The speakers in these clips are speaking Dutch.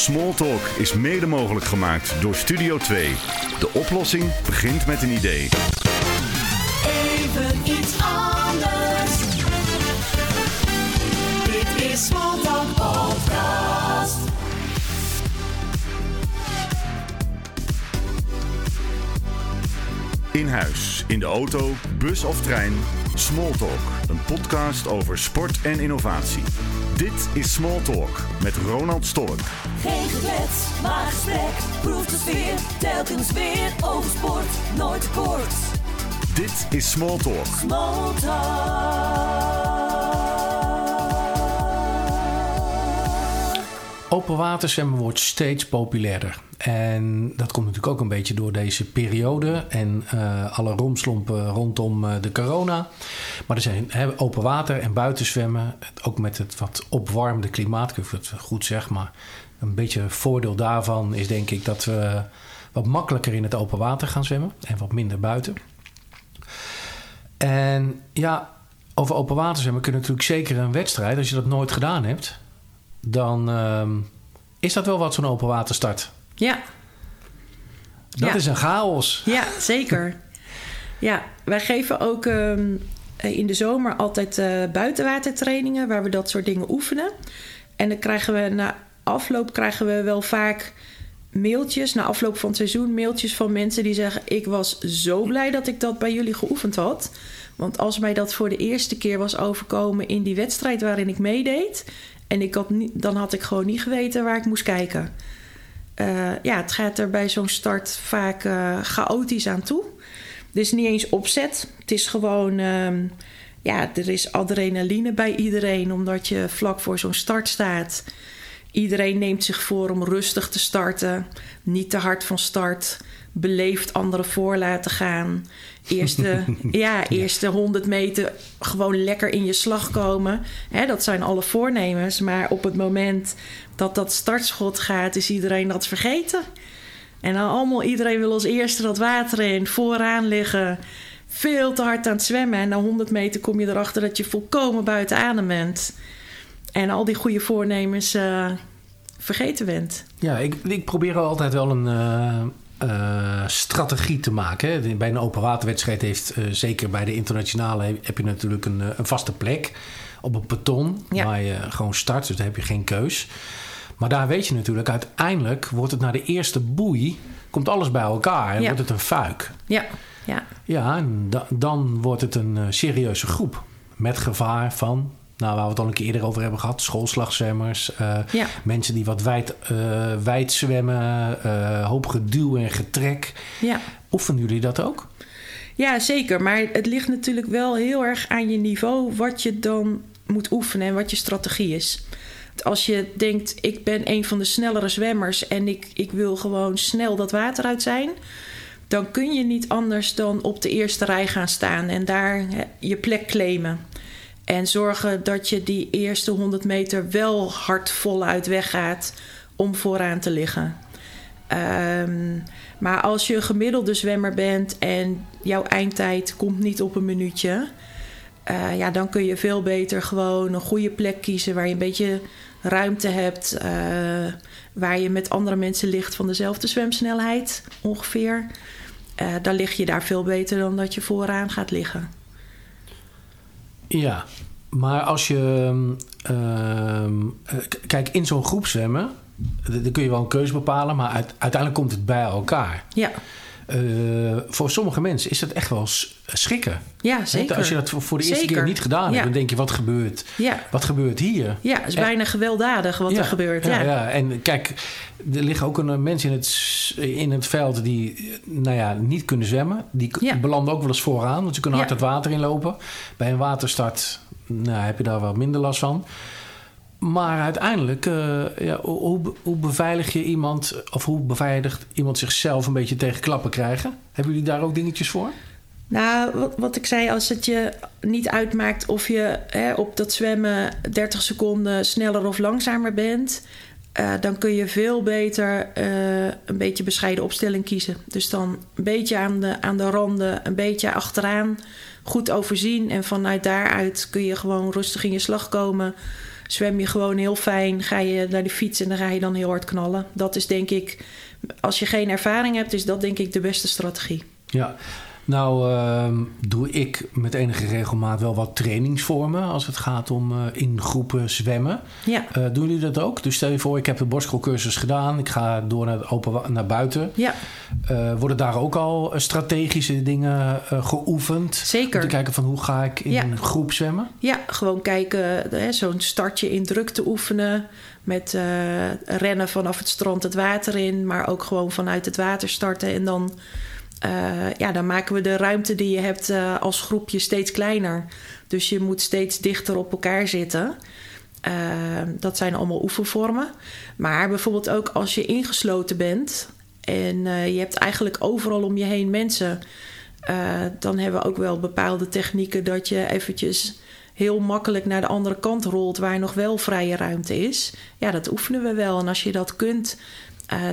Smalltalk is mede mogelijk gemaakt door Studio 2. De oplossing begint met een idee. Even iets anders. Dit is Smalltalk Podcast. In huis, in de auto, bus of trein. Smalltalk, een podcast over sport en innovatie. Dit is Smalltalk met Ronald Stork. Geen geklets, maar gesprek. Proef de sfeer, telkens weer over sport. Nooit kort. Dit is Smalltalk. Smalltalk. Open waterzwemmen wordt steeds populairder. En dat komt natuurlijk ook een beetje door deze periode en eh, alle romslompen rondom eh, de corona. Maar er zijn open water en buitenzwemmen, ook met het wat opwarmde klimaat, ik het goed zeg, maar een beetje voordeel daarvan is denk ik dat we wat makkelijker in het open water gaan zwemmen en wat minder buiten. En ja, over open water zwemmen kun je natuurlijk zeker een wedstrijd, als je dat nooit gedaan hebt, dan ehm, is dat wel wat zo'n open waterstart. Ja. Dat Ja. is een chaos. Ja, zeker. ja, wij geven ook ehm, in de zomer altijd eh, buitenwatertrainingen waar we dat soort dingen oefenen. En dan krijgen we na afloop krijgen we wel vaak mailtjes, na afloop van het seizoen, mailtjes van mensen die zeggen: Ik was zo blij dat ik dat bij jullie geoefend had. Want als mij dat voor de eerste keer was overkomen in die wedstrijd waarin ik meedeed, en ik had niet, dan had ik gewoon niet geweten waar ik moest kijken. Eh, ja, het gaat er bij zo'n start vaak eh, chaotisch aan toe. Dus niet eens opzet. Het is gewoon, ehm, ja, er is adrenaline bij iedereen, omdat je vlak voor zo'n start staat. Iedereen neemt zich voor om rustig te starten, niet te hard van start, beleefd anderen voor laten gaan. Eerste, ja, eerste 100 meter gewoon lekker in je slag komen. Hè, dat zijn alle voornemens, maar op het moment dat dat startschot gaat, is iedereen dat vergeten. En dan allemaal iedereen wil als eerste dat water in, vooraan liggen. Veel te hard aan het zwemmen. En na 100 meter kom je erachter dat je volkomen buiten adem bent. En al die goede voornemens eh, vergeten bent. Ja, ik, ik probeer altijd wel een eh, eh, strategie te maken. Hè. Bij een open waterwedstrijd heeft, eh, zeker bij de internationale, heb- je natuurlijk een, eh, een vaste plek op een Ja. waar je gewoon start. Dus daar heb je geen keus. Maar daar weet je natuurlijk, uiteindelijk wordt het na de eerste boei, komt alles bij elkaar en Ja. wordt het een fuik. Ja, ja, Ja, en da- dan wordt het een serieuze groep. Met gevaar van, nou, waar we het al een keer eerder over hebben gehad, schoolslagzwemmers, eh, ja. mensen die wat wijd, eh, wijd zwemmen, eh, hoop geduw en getrek. ja. Oefenen jullie dat ook? Ja, zeker. Maar het ligt natuurlijk wel heel erg aan je niveau wat je dan moet oefenen en wat je strategie is. Want Als je denkt, ik ben een van de snellere zwemmers en ik, ik wil gewoon snel dat water uit zijn, dan kun je niet anders dan op de eerste rij gaan staan en daar je plek claimen. En zorgen dat je die eerste 100 meter wel hard voluit weggaat om vooraan te liggen. Ehm, maar als je een gemiddelde zwemmer bent en jouw eindtijd komt niet op een minuutje, eh, ja, dan kun je veel beter gewoon een goede plek kiezen waar je een beetje ruimte hebt, eh, waar je met andere mensen ligt van dezelfde zwemsnelheid ongeveer. Eh, dan lig je daar veel beter dan dat je vooraan gaat liggen. Ja, maar als je... ehm, eh, k- kijk, in zo'n groep zwemmen, dan kun je wel een keuze bepalen, maar uit- uiteindelijk komt het bij elkaar. Ja, Eh, voor sommige mensen is dat echt wel schrikken. ja zeker. Als je dat voor de eerste Zeker. keer niet gedaan hebt, Ja. dan denk je, wat gebeurt, Ja, wat gebeurt hier? ja het is En- bijna gewelddadig wat er gebeurt. Ja, Ja, en kijk, er liggen ook een, mensen in het, in het veld die eh, nou ja, niet kunnen zwemmen. Die, belanden ook wel eens vooraan, want ze kunnen hard het water inlopen. Bij een waterstart nou, heb je daar wel minder last van. Maar uiteindelijk, eh, ja, hoe- hoe, be- hoe beveilig je iemand, of hoe beveiligt iemand zichzelf een beetje tegen klappen krijgen? Hebben jullie daar ook dingetjes voor? Nou, wat, wat ik zei, als het je niet uitmaakt of je hè, op dat zwemmen 30 seconden sneller of langzamer bent, eh, dan kun je veel beter eh, een beetje bescheiden opstelling kiezen. Dus dan een beetje aan de, aan de randen, een beetje achteraan, goed overzien. En vanuit daaruit kun je gewoon rustig in je slag komen. Zwem je gewoon heel fijn, ga je naar de fiets en dan ga je dan heel hard knallen. Dat is denk ik, als je geen ervaring hebt, is dat denk ik de beste strategie. Ja, nou ehm, doe ik met enige regelmaat wel wat trainingsvormen als het gaat om uh, in groepen zwemmen. Ja. Uh, doen jullie dat ook? Dus stel je voor, ik heb de borstschoolcursus gedaan. Ik ga door naar, open, naar buiten. Ja. Uh, worden daar ook al strategische dingen geoefend? Zeker. Om te kijken van hoe ga ik in Ja. een groep zwemmen? Ja, gewoon kijken, zo'n startje in drukte oefenen. Met eh, rennen vanaf het strand het water in, maar ook gewoon vanuit het water starten. En dan, eh, ja, dan maken we de ruimte die je hebt eh, als groepje steeds kleiner. Dus je moet steeds dichter op elkaar zitten. Eh, dat zijn allemaal oefenvormen. Maar bijvoorbeeld ook als je ingesloten bent en je hebt eigenlijk overal om je heen mensen. dan hebben we ook wel bepaalde technieken dat je eventjes heel makkelijk naar de andere kant rolt waar nog wel vrije ruimte is. Ja, dat oefenen we wel. En als je dat kunt,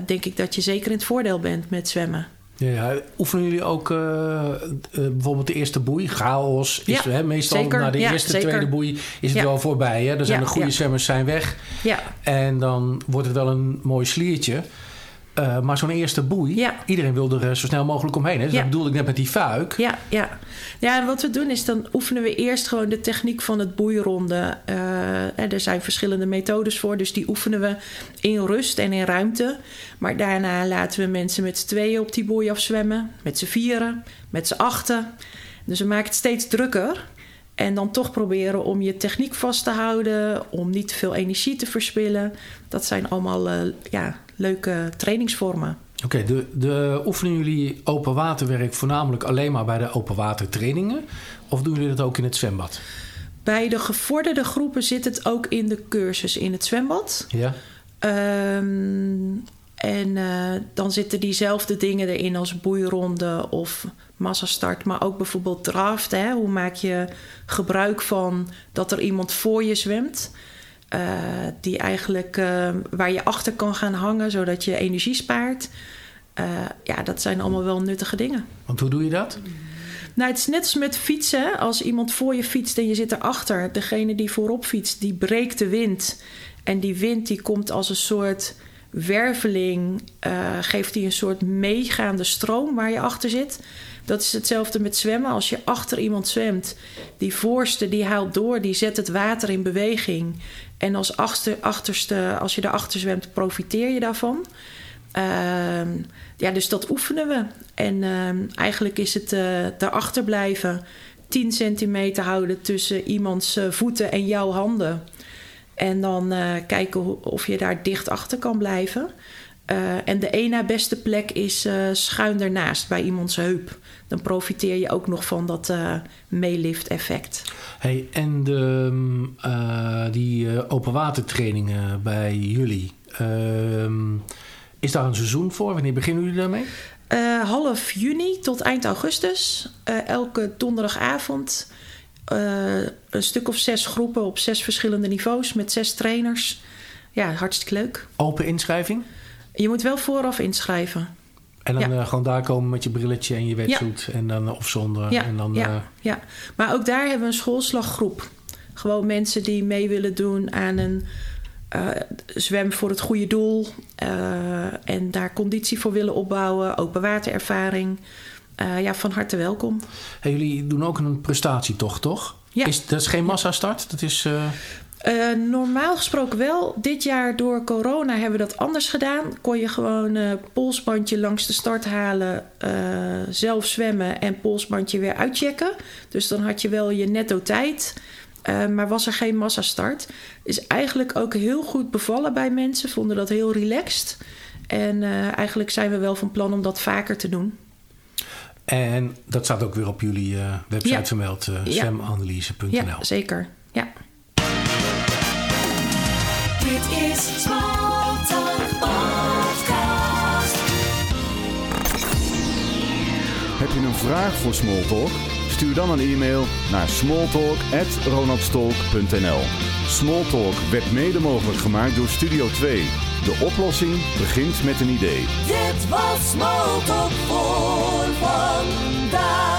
denk ik dat je zeker in het voordeel bent met zwemmen. Ja. Oefenen jullie ook eh, eh, bijvoorbeeld de eerste boei? Chaos is Ja, hè, meestal zeker. na de Ja, eerste, zeker. tweede boei is het wel voorbij. Hè? Er zijn de goede zwemmers zijn weg. Ja, En dan wordt het wel een mooi sliertje. Eh, maar zo'n eerste boei, Ja. iedereen wil er eh, zo snel mogelijk omheen. Hè? Dus Ja. dat bedoelde ik net met die fuik. ja, ja. Ja, en wat we doen is dan oefenen we eerst gewoon de techniek van het boeironden. Eh, er zijn verschillende methodes voor, dus die oefenen we in rust en in ruimte. Maar daarna laten we mensen met z'n tweeën op die boei afzwemmen, met z'n vieren, met z'n achten. Dus we maken het steeds drukker. En dan toch proberen om je techniek vast te houden, om niet te veel energie te verspillen. Dat zijn allemaal ja, leuke trainingsvormen. Oké, de, de, oefenen jullie open waterwerk voornamelijk alleen maar bij de open watertrainingen? Of doen jullie dat ook in het zwembad? Bij de gevorderde groepen zit het ook in de cursus in het zwembad. Ja. Ehm, en eh, dan zitten diezelfde dingen erin als boeironde of massastart. Maar ook bijvoorbeeld draft. Hè? Hoe maak je gebruik van dat er iemand voor je zwemt? Eh, die eigenlijk eh, waar je achter kan gaan hangen, zodat je energie spaart. Eh, ja, dat zijn allemaal wel nuttige dingen. Want hoe doe je dat? Nou, het is net als met fietsen. Als iemand voor je fietst en je zit erachter, degene die voorop fietst, die breekt de wind. En die wind die komt als een soort werveling, eh, geeft die een soort meegaande stroom waar je achter zit. Dat is hetzelfde met zwemmen. Als je achter iemand zwemt, die voorste die haalt door, die zet het water in beweging. En als achter, achterste, als je daarachter zwemt, profiteer je daarvan. Ehm, ja, dus dat oefenen we. En ehm, eigenlijk is het eh daarachter blijven. 10 centimeter houden tussen iemands eh, voeten en jouw handen. En dan eh, kijken of je daar dicht achter kan blijven. Eh, en de na beste plek is eh, schuin ernaast bij iemands heup. Dan profiteer je ook nog van dat meelift effect. Hey, en de, mm, die open watertrainingen bij jullie, ehm, is daar een seizoen voor? Wanneer beginnen jullie daarmee? Half juni tot eind augustus. Elke donderdagavond. Eh, een stuk of zes groepen op zes verschillende niveaus met zes trainers. Ja, hartstikke leuk. Open inschrijving? Je moet wel vooraf inschrijven. En dan Ja. eh, gewoon daar komen met je brilletje en je wetsuit. En dan, eh, of zonder. Ja, en dan, ja, ja. Maar ook daar hebben we een schoolslaggroep. Gewoon mensen die mee willen doen aan een zwem voor het goede doel. en daar conditie voor willen opbouwen. Open waterervaring. Eh, ja, van harte welkom. hey, jullie doen ook een prestatietocht, toch? Ja. Is, dat is geen massastart? Dat is... eh, Eh, normaal gesproken wel. Dit jaar door corona hebben we dat anders gedaan. Kon je gewoon eh polsbandje langs de start halen, zelf zwemmen en polsbandje weer uitchecken. Dus dan had je wel je netto tijd. Maar was er geen massastart. Is eigenlijk ook heel goed bevallen bij mensen. Vonden dat heel relaxed. En eigenlijk zijn we wel van plan om dat vaker te doen. En dat staat ook weer op jullie eh, website Ja. vermeld, eh Ja. zwemanalyse.nl. Ja, zeker. Ja. Dit is Smalltalk Podcast. Heb je een vraag voor Smalltalk? Stuur dan een e-mail naar smalltalk.ronaldstolk.nl Smalltalk werd mede mogelijk gemaakt door Studio 2. De oplossing begint met een idee. Dit was Smalltalk voor vandaag.